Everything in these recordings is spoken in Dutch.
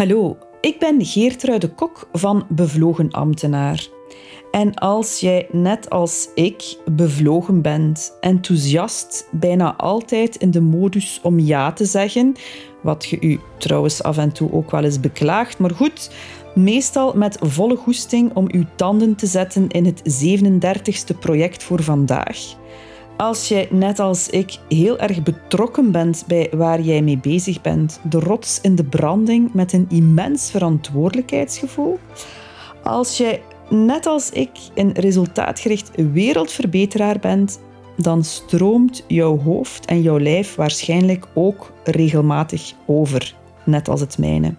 Hallo, ik ben Geertruide Kok van Bevlogen Ambtenaar. En als jij net als ik bevlogen bent, enthousiast, bijna altijd in de modus om ja te zeggen, wat je u trouwens af en toe ook wel eens beklaagt, maar goed, meestal met volle goesting om uw tanden te zetten in het 37ste project voor vandaag als jij net als ik heel erg betrokken bent bij waar jij mee bezig bent, de rots in de branding met een immens verantwoordelijkheidsgevoel, als jij net als ik een resultaatgericht wereldverbeteraar bent, dan stroomt jouw hoofd en jouw lijf waarschijnlijk ook regelmatig over, net als het mijne.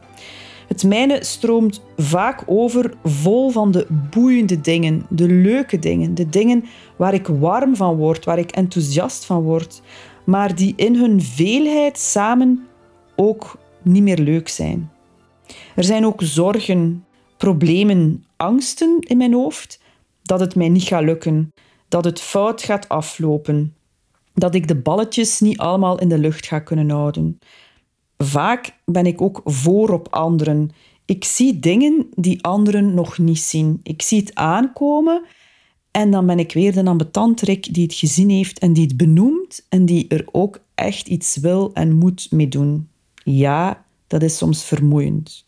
Het mijne stroomt vaak over vol van de boeiende dingen, de leuke dingen, de dingen waar ik warm van word, waar ik enthousiast van word, maar die in hun veelheid samen ook niet meer leuk zijn. Er zijn ook zorgen, problemen, angsten in mijn hoofd dat het mij niet gaat lukken, dat het fout gaat aflopen, dat ik de balletjes niet allemaal in de lucht ga kunnen houden. Vaak ben ik ook voor op anderen. Ik zie dingen die anderen nog niet zien. Ik zie het aankomen en dan ben ik weer de ambetanterik die het gezien heeft en die het benoemt en die er ook echt iets wil en moet mee doen. Ja, dat is soms vermoeiend.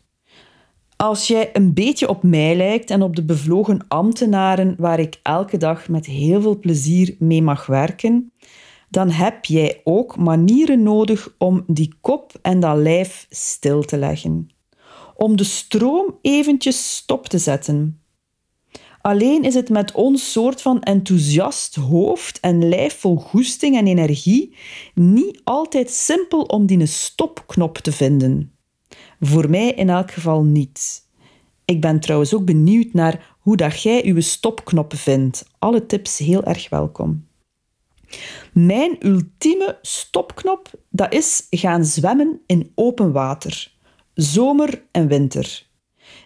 Als jij een beetje op mij lijkt en op de bevlogen ambtenaren waar ik elke dag met heel veel plezier mee mag werken, dan heb jij ook manieren nodig om die kop en dat lijf stil te leggen. Om de stroom eventjes stop te zetten. Alleen is het met ons soort van enthousiast hoofd en lijf vol goesting en energie niet altijd simpel om die stopknop te vinden. Voor mij in elk geval niet. Ik ben trouwens ook benieuwd naar hoe dat jij uw stopknop vindt. Alle tips heel erg welkom. Mijn ultieme stopknop, dat is gaan zwemmen in open water. Zomer en winter.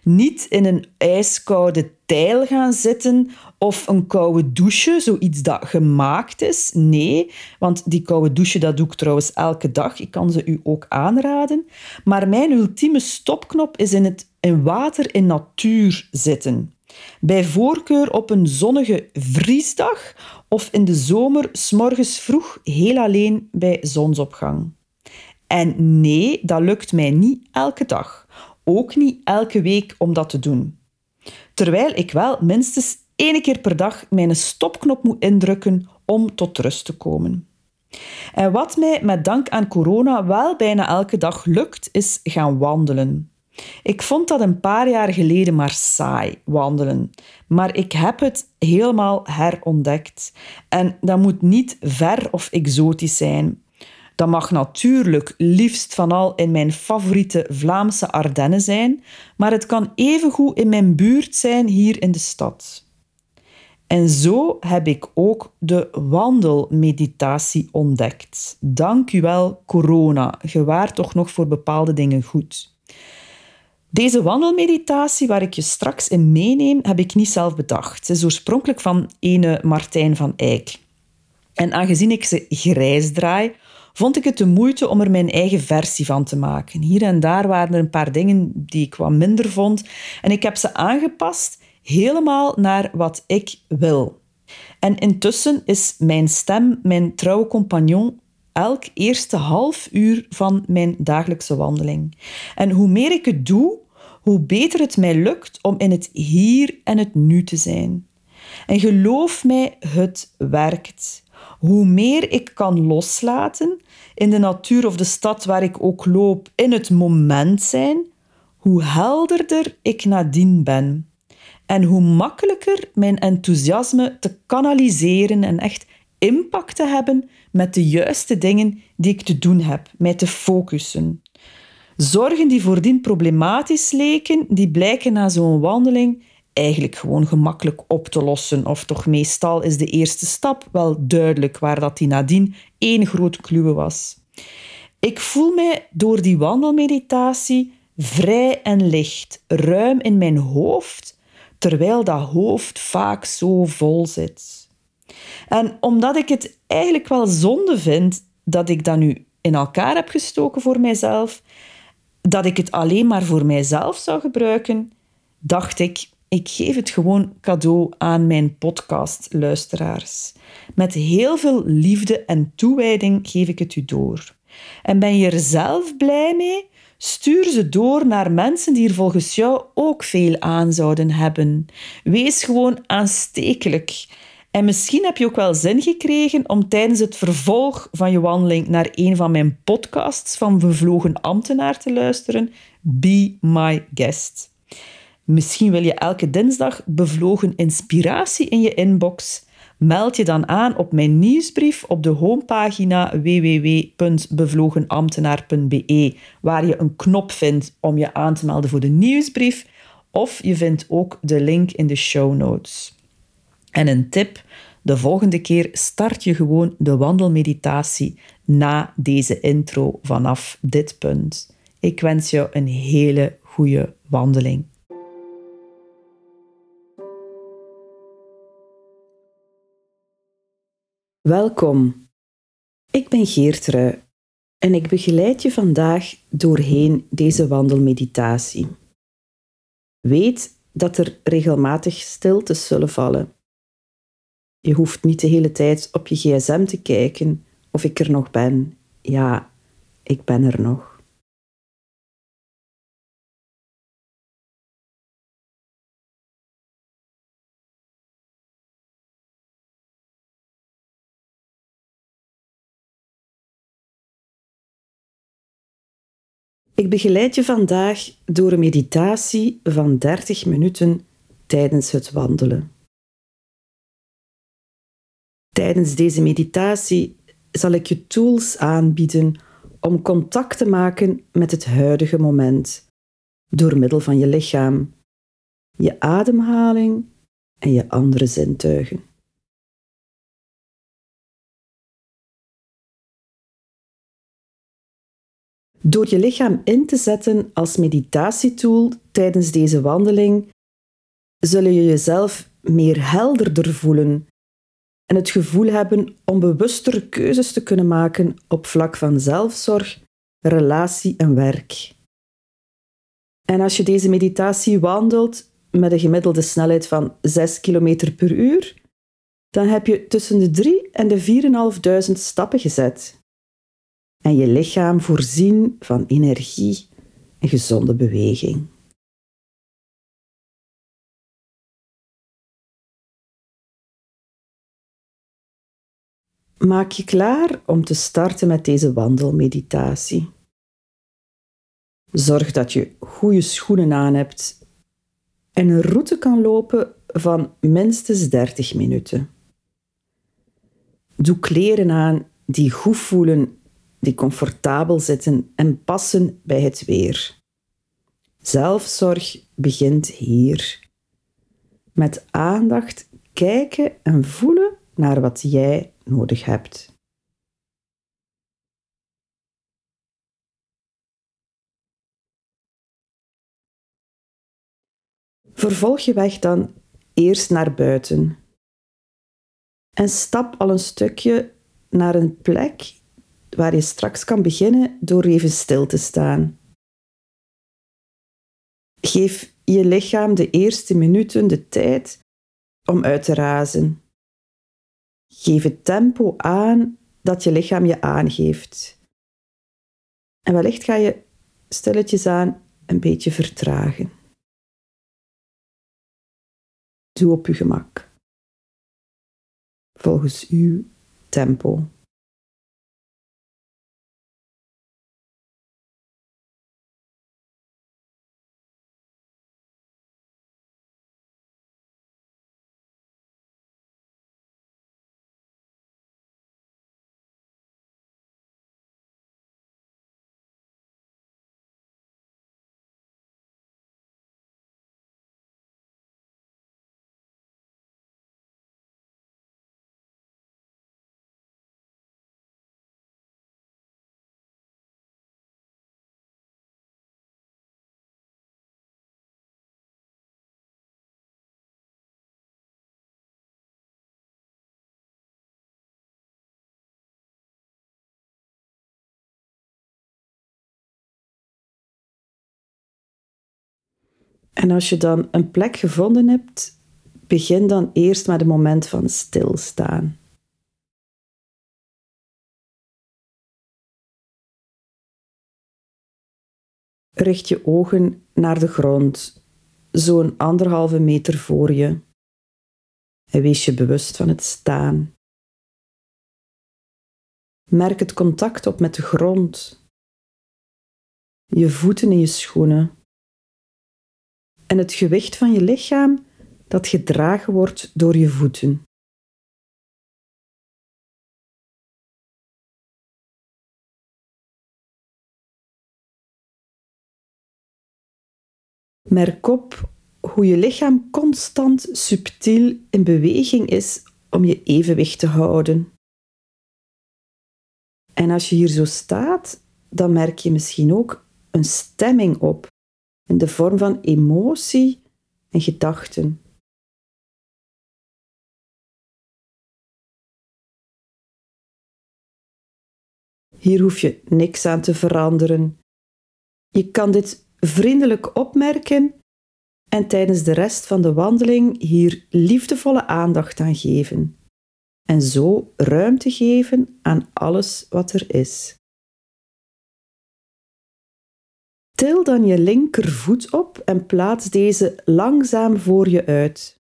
Niet in een ijskoude tijl gaan zitten of een koude douche, zoiets dat gemaakt is. Nee, want die koude douche dat doe ik trouwens elke dag. Ik kan ze u ook aanraden. Maar mijn ultieme stopknop is in, het, in water in natuur zitten. Bij voorkeur op een zonnige vriesdag of in de zomer s'morgens vroeg heel alleen bij zonsopgang. En nee, dat lukt mij niet elke dag. Ook niet elke week om dat te doen. Terwijl ik wel minstens één keer per dag mijn stopknop moet indrukken om tot rust te komen. En wat mij met dank aan corona wel bijna elke dag lukt, is gaan wandelen. Ik vond dat een paar jaar geleden maar saai, wandelen. Maar ik heb het helemaal herontdekt. En dat moet niet ver of exotisch zijn. Dat mag natuurlijk liefst van al in mijn favoriete Vlaamse Ardennen zijn, maar het kan evengoed in mijn buurt zijn hier in de stad. En zo heb ik ook de wandelmeditatie ontdekt. Dank u wel, corona. Je toch nog voor bepaalde dingen goed. Deze wandelmeditatie, waar ik je straks in meeneem, heb ik niet zelf bedacht. Ze is oorspronkelijk van ene Martijn van Eyck. En aangezien ik ze grijs draai, vond ik het de moeite om er mijn eigen versie van te maken. Hier en daar waren er een paar dingen die ik wat minder vond. En ik heb ze aangepast helemaal naar wat ik wil. En intussen is mijn stem mijn trouwe compagnon elk eerste half uur van mijn dagelijkse wandeling. En hoe meer ik het doe, hoe beter het mij lukt om in het hier en het nu te zijn. En geloof mij, het werkt. Hoe meer ik kan loslaten in de natuur of de stad waar ik ook loop, in het moment zijn, hoe helderder ik nadien ben. En hoe makkelijker mijn enthousiasme te kanaliseren en echt impact te hebben met de juiste dingen die ik te doen heb, mij te focussen. Zorgen die voordien problematisch leken, die blijken na zo'n wandeling eigenlijk gewoon gemakkelijk op te lossen. Of toch meestal is de eerste stap wel duidelijk, waar dat die nadien één groot kluwe was. Ik voel mij door die wandelmeditatie vrij en licht, ruim in mijn hoofd, terwijl dat hoofd vaak zo vol zit. En omdat ik het eigenlijk wel zonde vind dat ik dat nu in elkaar heb gestoken voor mijzelf, dat ik het alleen maar voor mijzelf zou gebruiken, dacht ik, ik geef het gewoon cadeau aan mijn podcastluisteraars. Met heel veel liefde en toewijding geef ik het u door. En ben je er zelf blij mee? Stuur ze door naar mensen die er volgens jou ook veel aan zouden hebben. Wees gewoon aanstekelijk. En misschien heb je ook wel zin gekregen om tijdens het vervolg van je wandeling naar een van mijn podcasts van Bevlogen Ambtenaar te luisteren. Be my guest. Misschien wil je elke dinsdag bevlogen inspiratie in je inbox. Meld je dan aan op mijn nieuwsbrief op de homepagina www.bevlogenambtenaar.be, waar je een knop vindt om je aan te melden voor de nieuwsbrief. Of je vindt ook de link in de show notes. En een tip: de volgende keer start je gewoon de wandelmeditatie na deze intro vanaf dit punt. Ik wens je een hele goede wandeling. Welkom. Ik ben Geertrui en ik begeleid je vandaag doorheen deze wandelmeditatie. Weet dat er regelmatig stiltes zullen vallen. Je hoeft niet de hele tijd op je gsm te kijken of ik er nog ben. Ja, ik ben er nog. Ik begeleid je vandaag door een meditatie van 30 minuten tijdens het wandelen. Tijdens deze meditatie zal ik je tools aanbieden om contact te maken met het huidige moment door middel van je lichaam, je ademhaling en je andere zintuigen. Door je lichaam in te zetten als meditatietool tijdens deze wandeling, zul je jezelf meer helderder voelen en het gevoel hebben om bewustere keuzes te kunnen maken op vlak van zelfzorg, relatie en werk. En als je deze meditatie wandelt met een gemiddelde snelheid van 6 km per uur, dan heb je tussen de 3 en de 4.500 stappen gezet en je lichaam voorzien van energie en gezonde beweging. Maak je klaar om te starten met deze wandelmeditatie. Zorg dat je goede schoenen aan hebt en een route kan lopen van minstens 30 minuten. Doe kleren aan die goed voelen die comfortabel zitten en passen bij het weer. Zelfzorg begint hier. Met aandacht kijken en voelen naar wat jij nodig hebt. Vervolg je weg dan eerst naar buiten en stap al een stukje naar een plek waar je straks kan beginnen door even stil te staan. Geef je lichaam de eerste minuten de tijd om uit te razen. Geef het tempo aan dat je lichaam je aangeeft. En wellicht ga je stilletjes aan een beetje vertragen. Doe op je gemak. Volgens uw tempo. En als je dan een plek gevonden hebt, begin dan eerst met een moment van stilstaan. Richt je ogen naar de grond, zo'n anderhalve meter voor je. En wees je bewust van het staan. Merk het contact op met de grond, je voeten in je schoenen en het gewicht van je lichaam dat gedragen wordt door je voeten. Merk op hoe je lichaam constant subtiel in beweging is om je evenwicht te houden. En als je hier zo staat, dan merk je misschien ook een stemming op in de vorm van emotie en gedachten. Hier hoef je niks aan te veranderen. Je kan dit vriendelijk opmerken en tijdens de rest van de wandeling hier liefdevolle aandacht aan geven. En zo ruimte geven aan alles wat er is. Til dan je linkervoet op en plaats deze langzaam voor je uit.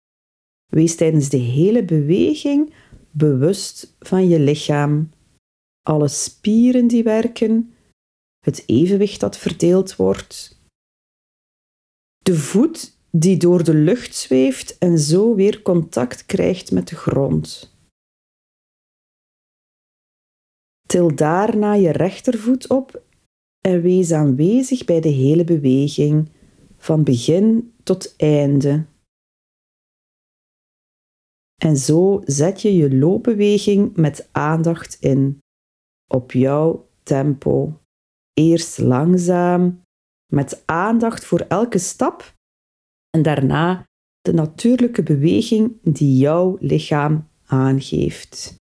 Wees tijdens de hele beweging bewust van je lichaam, alle spieren die werken, het evenwicht dat verdeeld wordt, de voet die door de lucht zweeft en zo weer contact krijgt met de grond. Til daarna je rechtervoet op en wees aanwezig bij de hele beweging, van begin tot einde. En zo zet je je loopbeweging met aandacht in, op jouw tempo. Eerst langzaam, met aandacht voor elke stap en daarna de natuurlijke beweging die jouw lichaam aangeeft.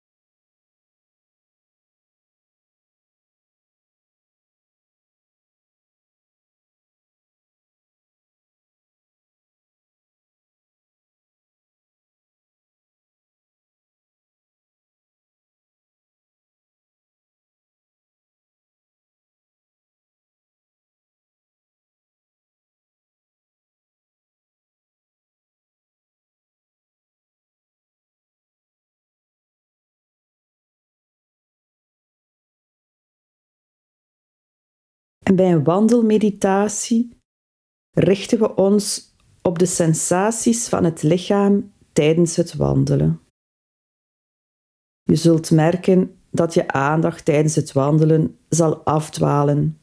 En bij een wandelmeditatie richten we ons op de sensaties van het lichaam tijdens het wandelen. Je zult merken dat je aandacht tijdens het wandelen zal afdwalen.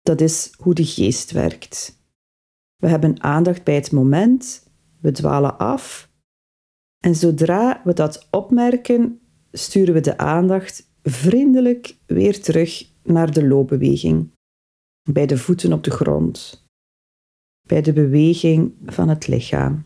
Dat is hoe de geest werkt. We hebben aandacht bij het moment, we dwalen af en zodra we dat opmerken, sturen we de aandacht vriendelijk weer terug naar de loopbeweging bij de voeten op de grond, bij de beweging van het lichaam.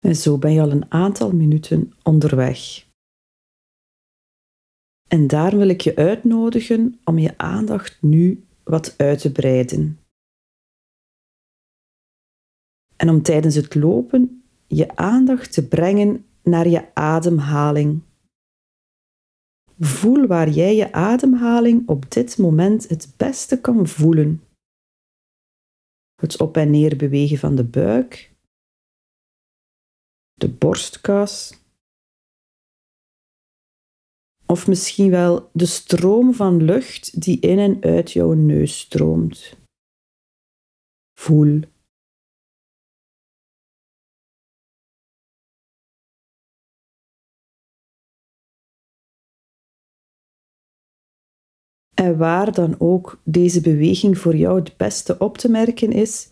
En zo ben je al een aantal minuten onderweg. En daar wil ik je uitnodigen om je aandacht nu wat uit te breiden. En om tijdens het lopen je aandacht te brengen naar je ademhaling. Voel waar jij je ademhaling op dit moment het beste kan voelen. Het op en neer bewegen van de buik, de borstkas, of misschien wel de stroom van lucht die in en uit jouw neus stroomt. Voel. En waar dan ook deze beweging voor jou het beste op te merken is,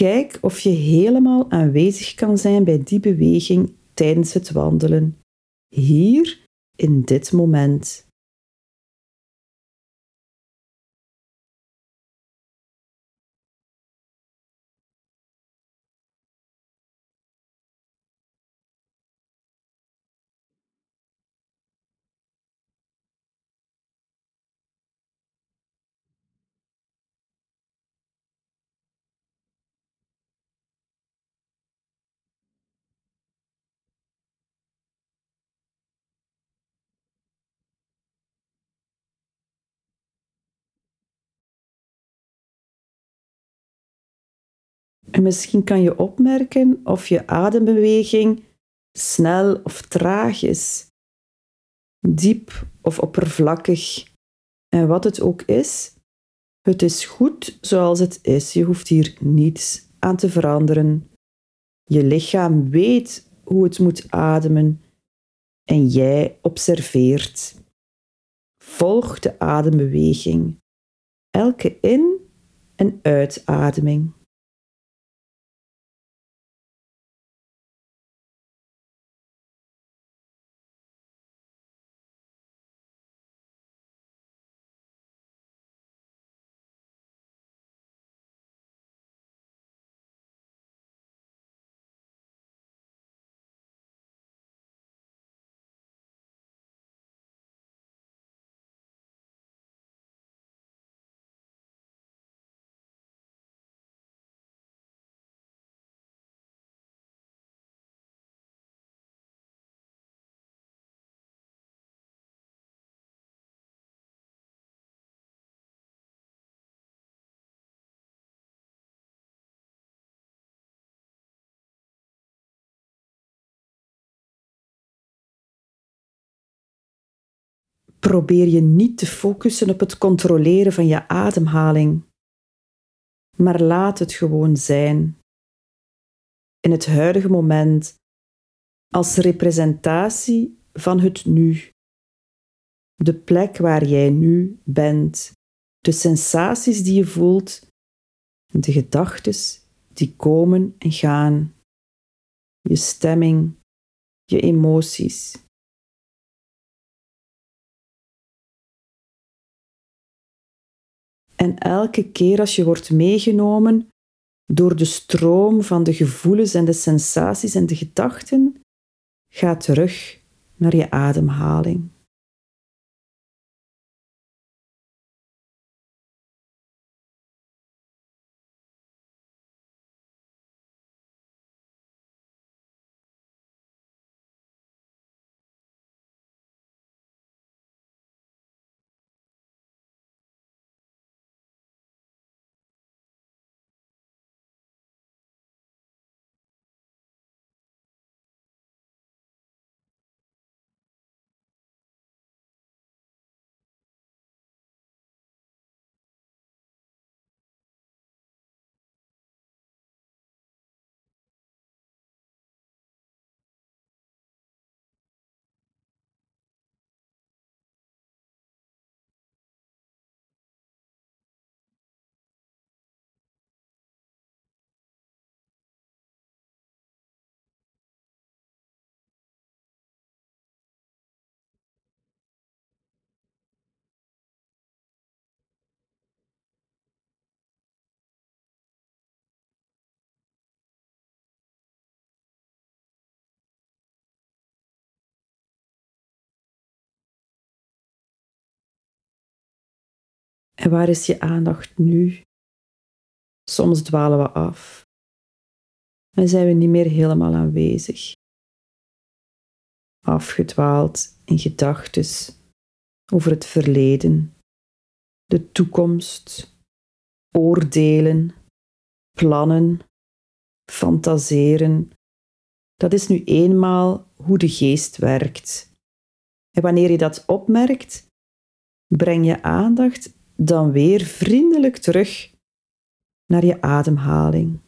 kijk of je helemaal aanwezig kan zijn bij die beweging tijdens het wandelen. Hier in dit moment. Misschien kan je opmerken of je adembeweging snel of traag is, diep of oppervlakkig. En wat het ook is, het is goed zoals het is. Je hoeft hier niets aan te veranderen. Je lichaam weet hoe het moet ademen en jij observeert. Volg de adembeweging, elke in- en uitademing. Probeer je niet te focussen op het controleren van je ademhaling, maar laat het gewoon zijn. In het huidige moment, als representatie van het nu. De plek waar jij nu bent, de sensaties die je voelt, de gedachten die komen en gaan, je stemming, je emoties. En elke keer als je wordt meegenomen door de stroom van de gevoelens en de sensaties en de gedachten, ga terug naar je ademhaling. En waar is je aandacht nu? Soms dwalen we af en zijn we niet meer helemaal aanwezig. Afgedwaald in gedachten over het verleden, de toekomst, oordelen, plannen, fantaseren. Dat is nu eenmaal hoe de geest werkt. En wanneer je dat opmerkt, breng je aandacht dan weer vriendelijk terug naar je ademhaling.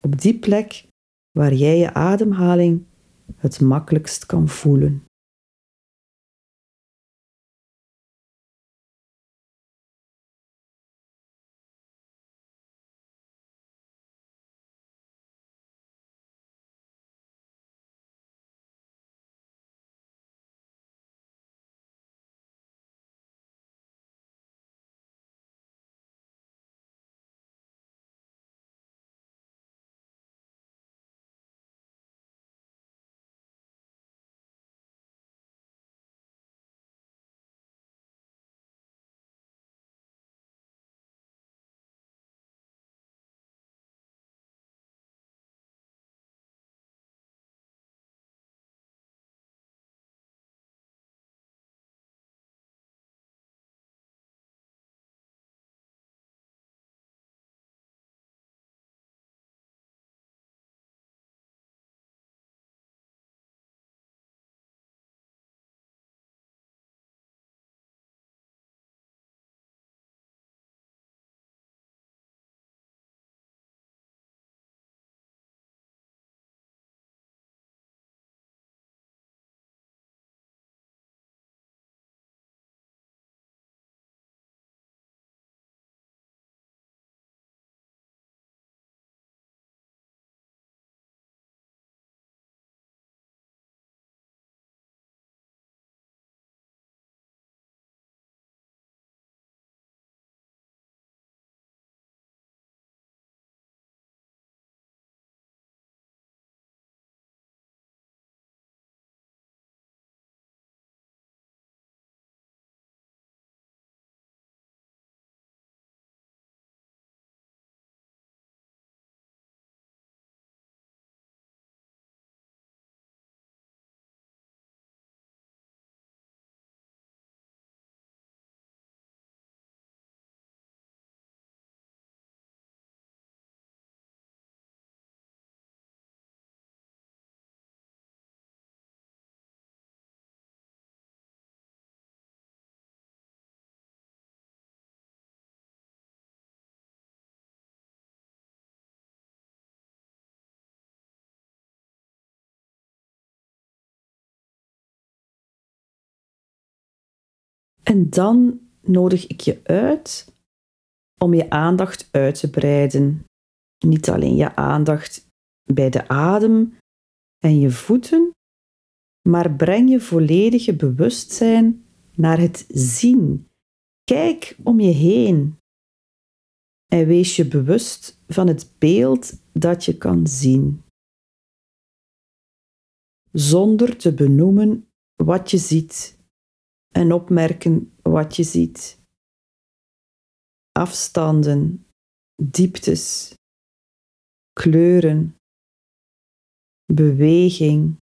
Op die plek waar jij je ademhaling het makkelijkst kan voelen. En dan nodig ik je uit om je aandacht uit te breiden. Niet alleen je aandacht bij de adem en je voeten, maar breng je volledige bewustzijn naar het zien. Kijk om je heen en wees je bewust van het beeld dat je kan zien. Zonder te benoemen wat je ziet en opmerken wat je ziet. Afstanden, dieptes, kleuren, beweging.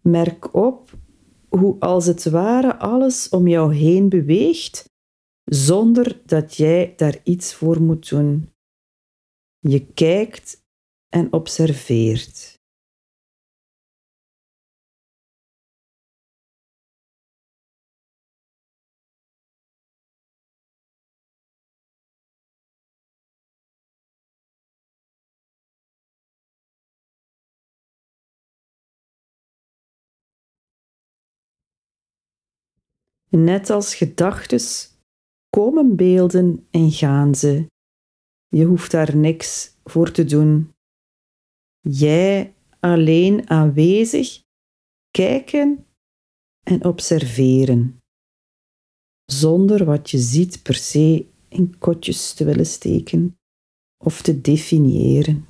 Merk op hoe als het ware alles om jou heen beweegt, zonder dat jij daar iets voor moet doen. Je kijkt en observeert. Net als gedachtes komen beelden en gaan ze. Je hoeft daar niks voor te doen. Jij alleen aanwezig, kijken en observeren, zonder wat je ziet per se in kotjes te willen steken of te definiëren.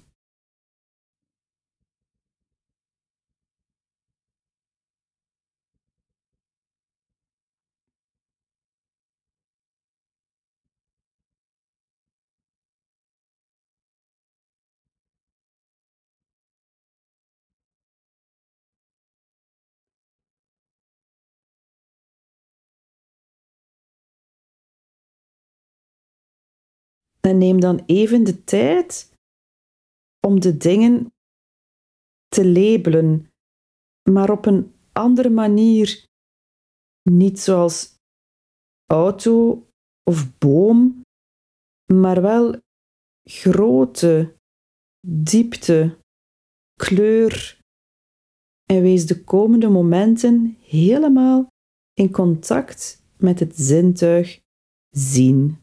En neem dan even de tijd om de dingen te labelen, maar op een andere manier. Niet zoals auto of boom, maar wel grootte, diepte, kleur. En wees de komende momenten helemaal in contact met het zintuig zien.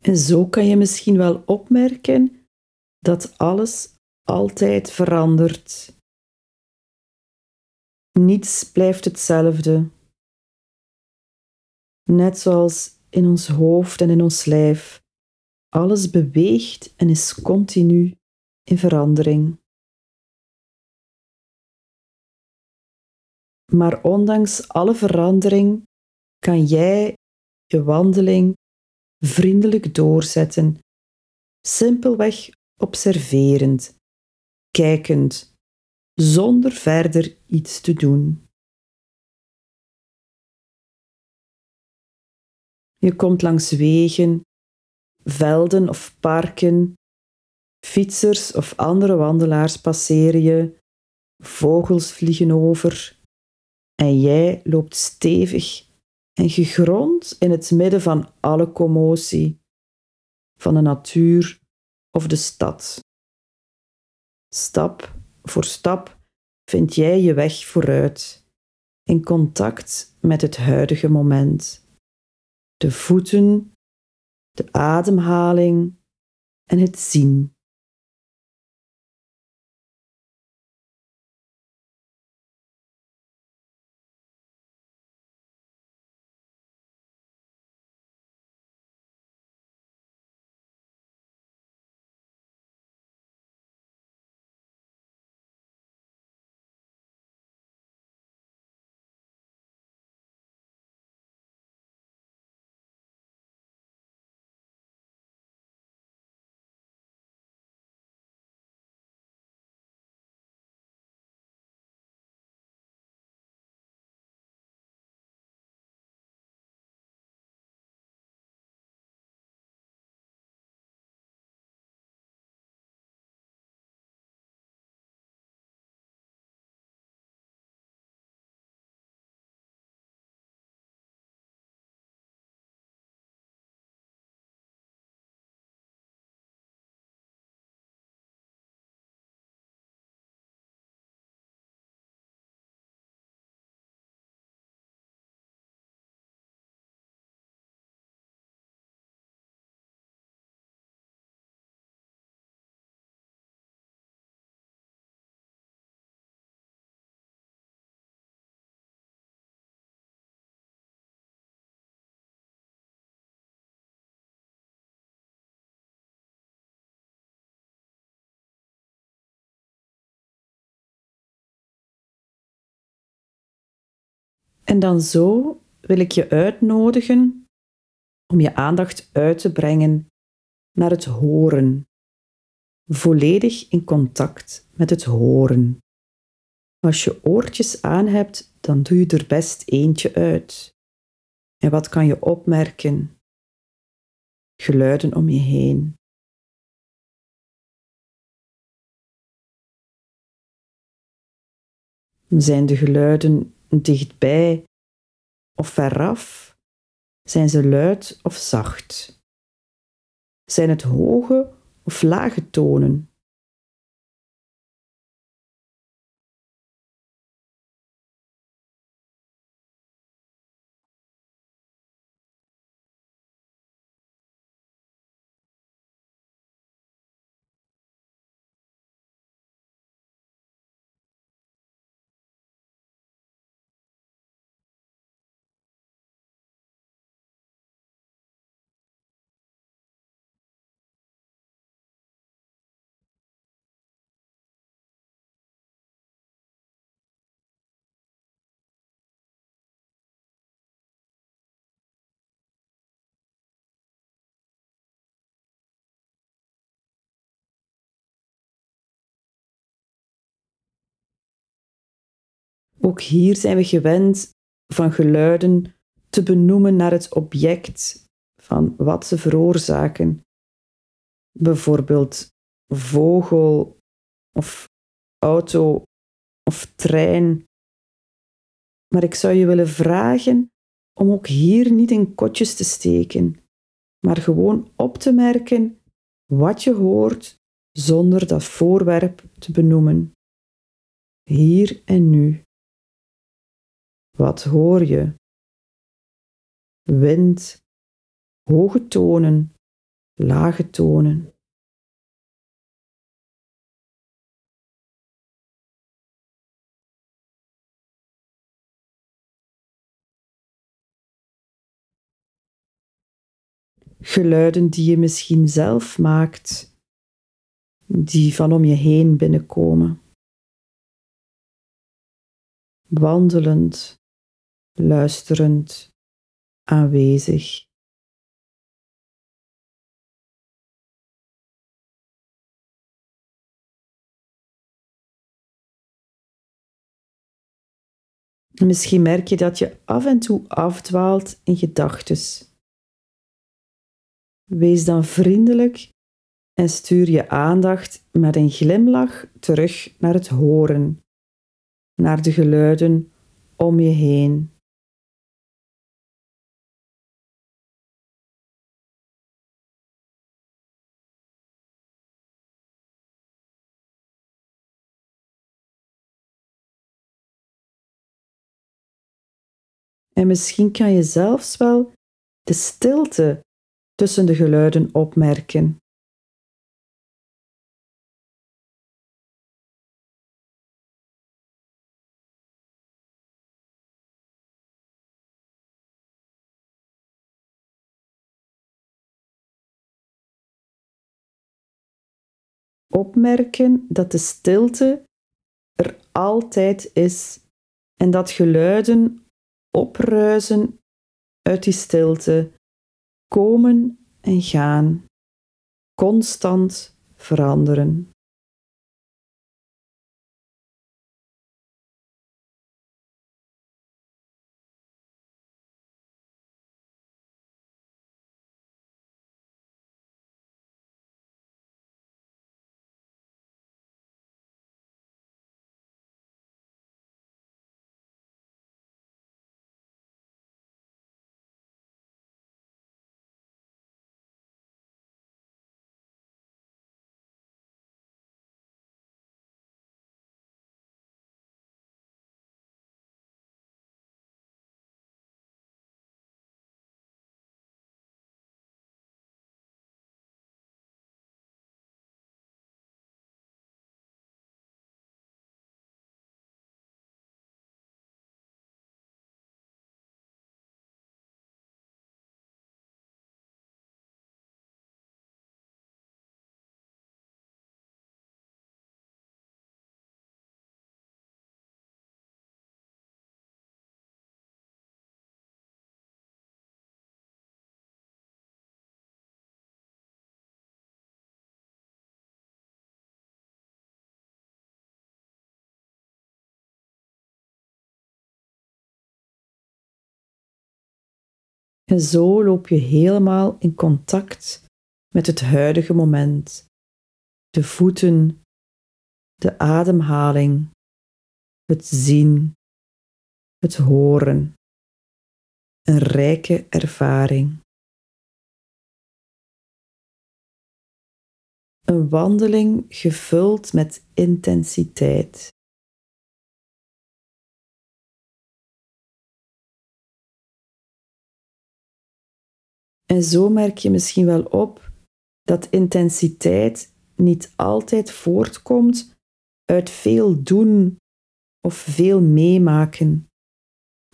En zo kan je misschien wel opmerken dat alles altijd verandert. Niets blijft hetzelfde. Net zoals in ons hoofd en in ons lijf. Alles beweegt en is continu in verandering. Maar ondanks alle verandering kan jij je wandeling vriendelijk doorzetten, simpelweg observerend, kijkend, zonder verder iets te doen. Je komt langs wegen, velden of parken, fietsers of andere wandelaars passeren je, vogels vliegen over. En jij loopt stevig en gegrond in het midden van alle commotie van de natuur of de stad. Stap voor stap vind jij je weg vooruit, in contact met het huidige moment. De voeten, de ademhaling en het zien. En dan zo wil ik je uitnodigen om je aandacht uit te brengen naar het horen. Volledig in contact met het horen. Als je oortjes aan hebt, dan doe je er best eentje uit. En wat kan je opmerken? Geluiden om je heen. Zijn de geluiden dichtbij of veraf? Zijn ze luid of zacht? Zijn het hoge of lage tonen? Ook hier zijn we gewend van geluiden te benoemen naar het object van wat ze veroorzaken. Bijvoorbeeld vogel of auto of trein. Maar ik zou je willen vragen om ook hier niet in kotjes te steken, maar gewoon op te merken wat je hoort zonder dat voorwerp te benoemen. Hier en nu. Wat hoor je? Wind, hoge tonen, lage tonen. Geluiden die je misschien zelf maakt, die van om je heen binnenkomen. Wandelend, luisterend, aanwezig. Misschien merk je dat je af en toe afdwaalt in gedachten. Wees dan vriendelijk en stuur je aandacht met een glimlach terug naar het horen, naar de geluiden om je heen. En misschien kan je zelfs wel de stilte tussen de geluiden opmerken. Opmerken dat de stilte er altijd is en dat geluiden opruisen uit die stilte, komen en gaan, constant veranderen. En zo loop je helemaal in contact met het huidige moment. De voeten, de ademhaling, het zien, het horen. Een rijke ervaring. Een wandeling gevuld met intensiteit. En zo merk je misschien wel op dat intensiteit niet altijd voortkomt uit veel doen of veel meemaken,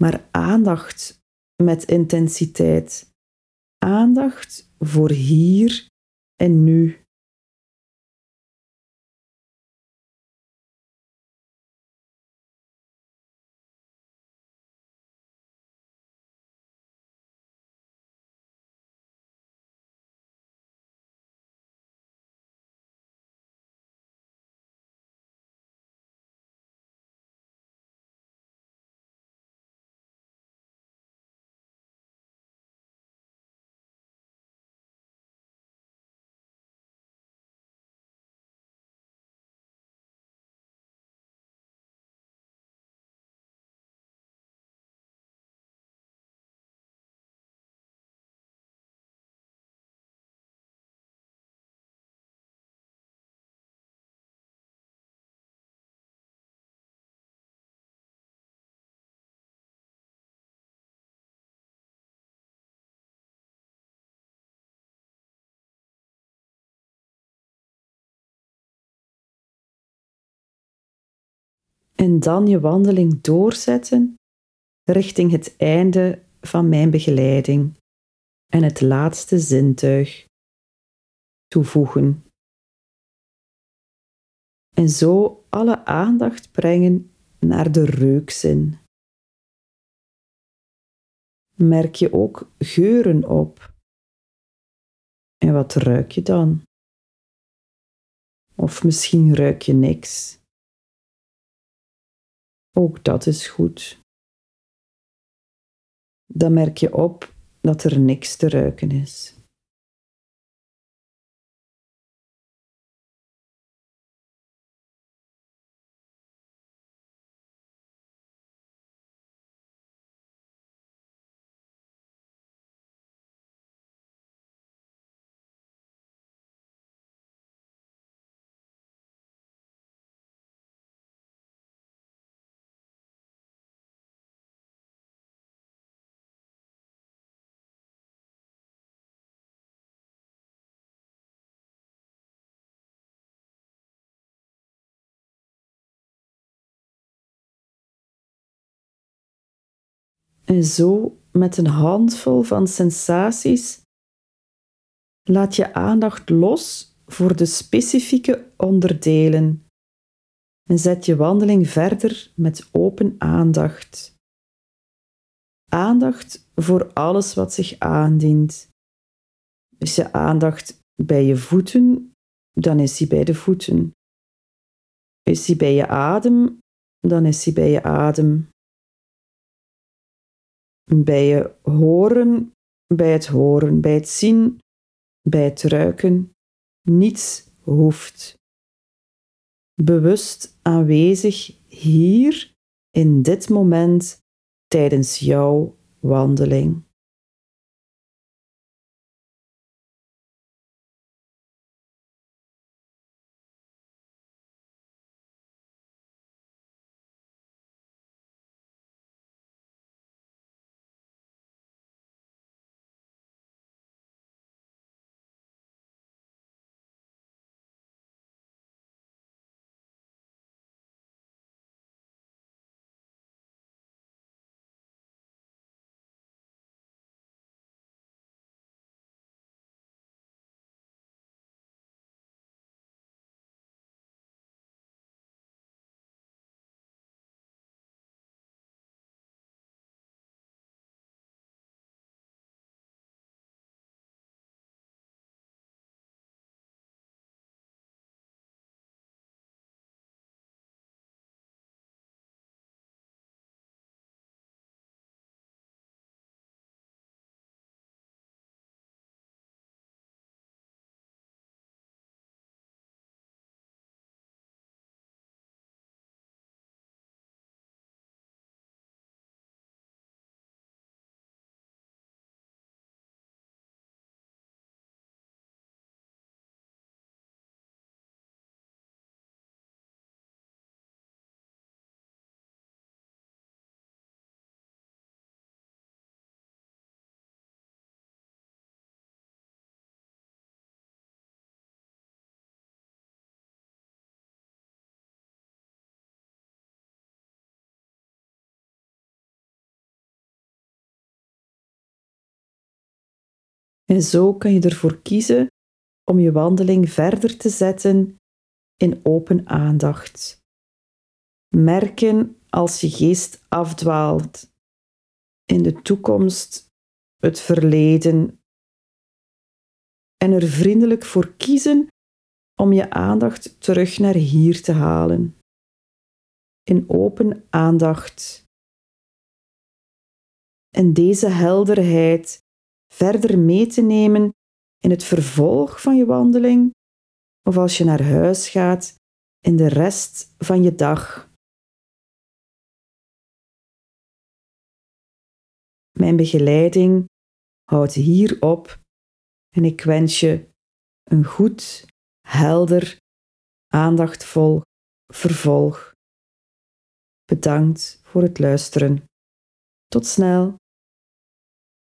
maar aandacht met intensiteit. Aandacht voor hier en nu. En dan je wandeling doorzetten richting het einde van mijn begeleiding en het laatste zintuig toevoegen. En zo alle aandacht brengen naar de reukzin. Merk je ook geuren op. En wat ruik je dan? Of misschien ruik je niks. Ook dat is goed. Dan merk je op dat er niks te ruiken is. En zo, met een handvol van sensaties, laat je aandacht los voor de specifieke onderdelen en zet je wandeling verder met open aandacht. Aandacht voor alles wat zich aandient. Is je aandacht bij je voeten, dan is hij bij de voeten. Is hij bij je adem, dan is hij bij je adem bij je horen, bij het horen, bij het zien, bij het ruiken. Niets hoeft. Bewust aanwezig hier in dit moment tijdens jouw wandeling. En zo kan je ervoor kiezen om je wandeling verder te zetten in open aandacht. Merken als je geest afdwaalt in de toekomst, het verleden en er vriendelijk voor kiezen om je aandacht terug naar hier te halen. In open aandacht. En deze helderheid verder mee te nemen in het vervolg van je wandeling of als je naar huis gaat in de rest van je dag. Mijn begeleiding houdt hier op en ik wens je een goed, helder, aandachtvol vervolg. Bedankt voor het luisteren. Tot snel.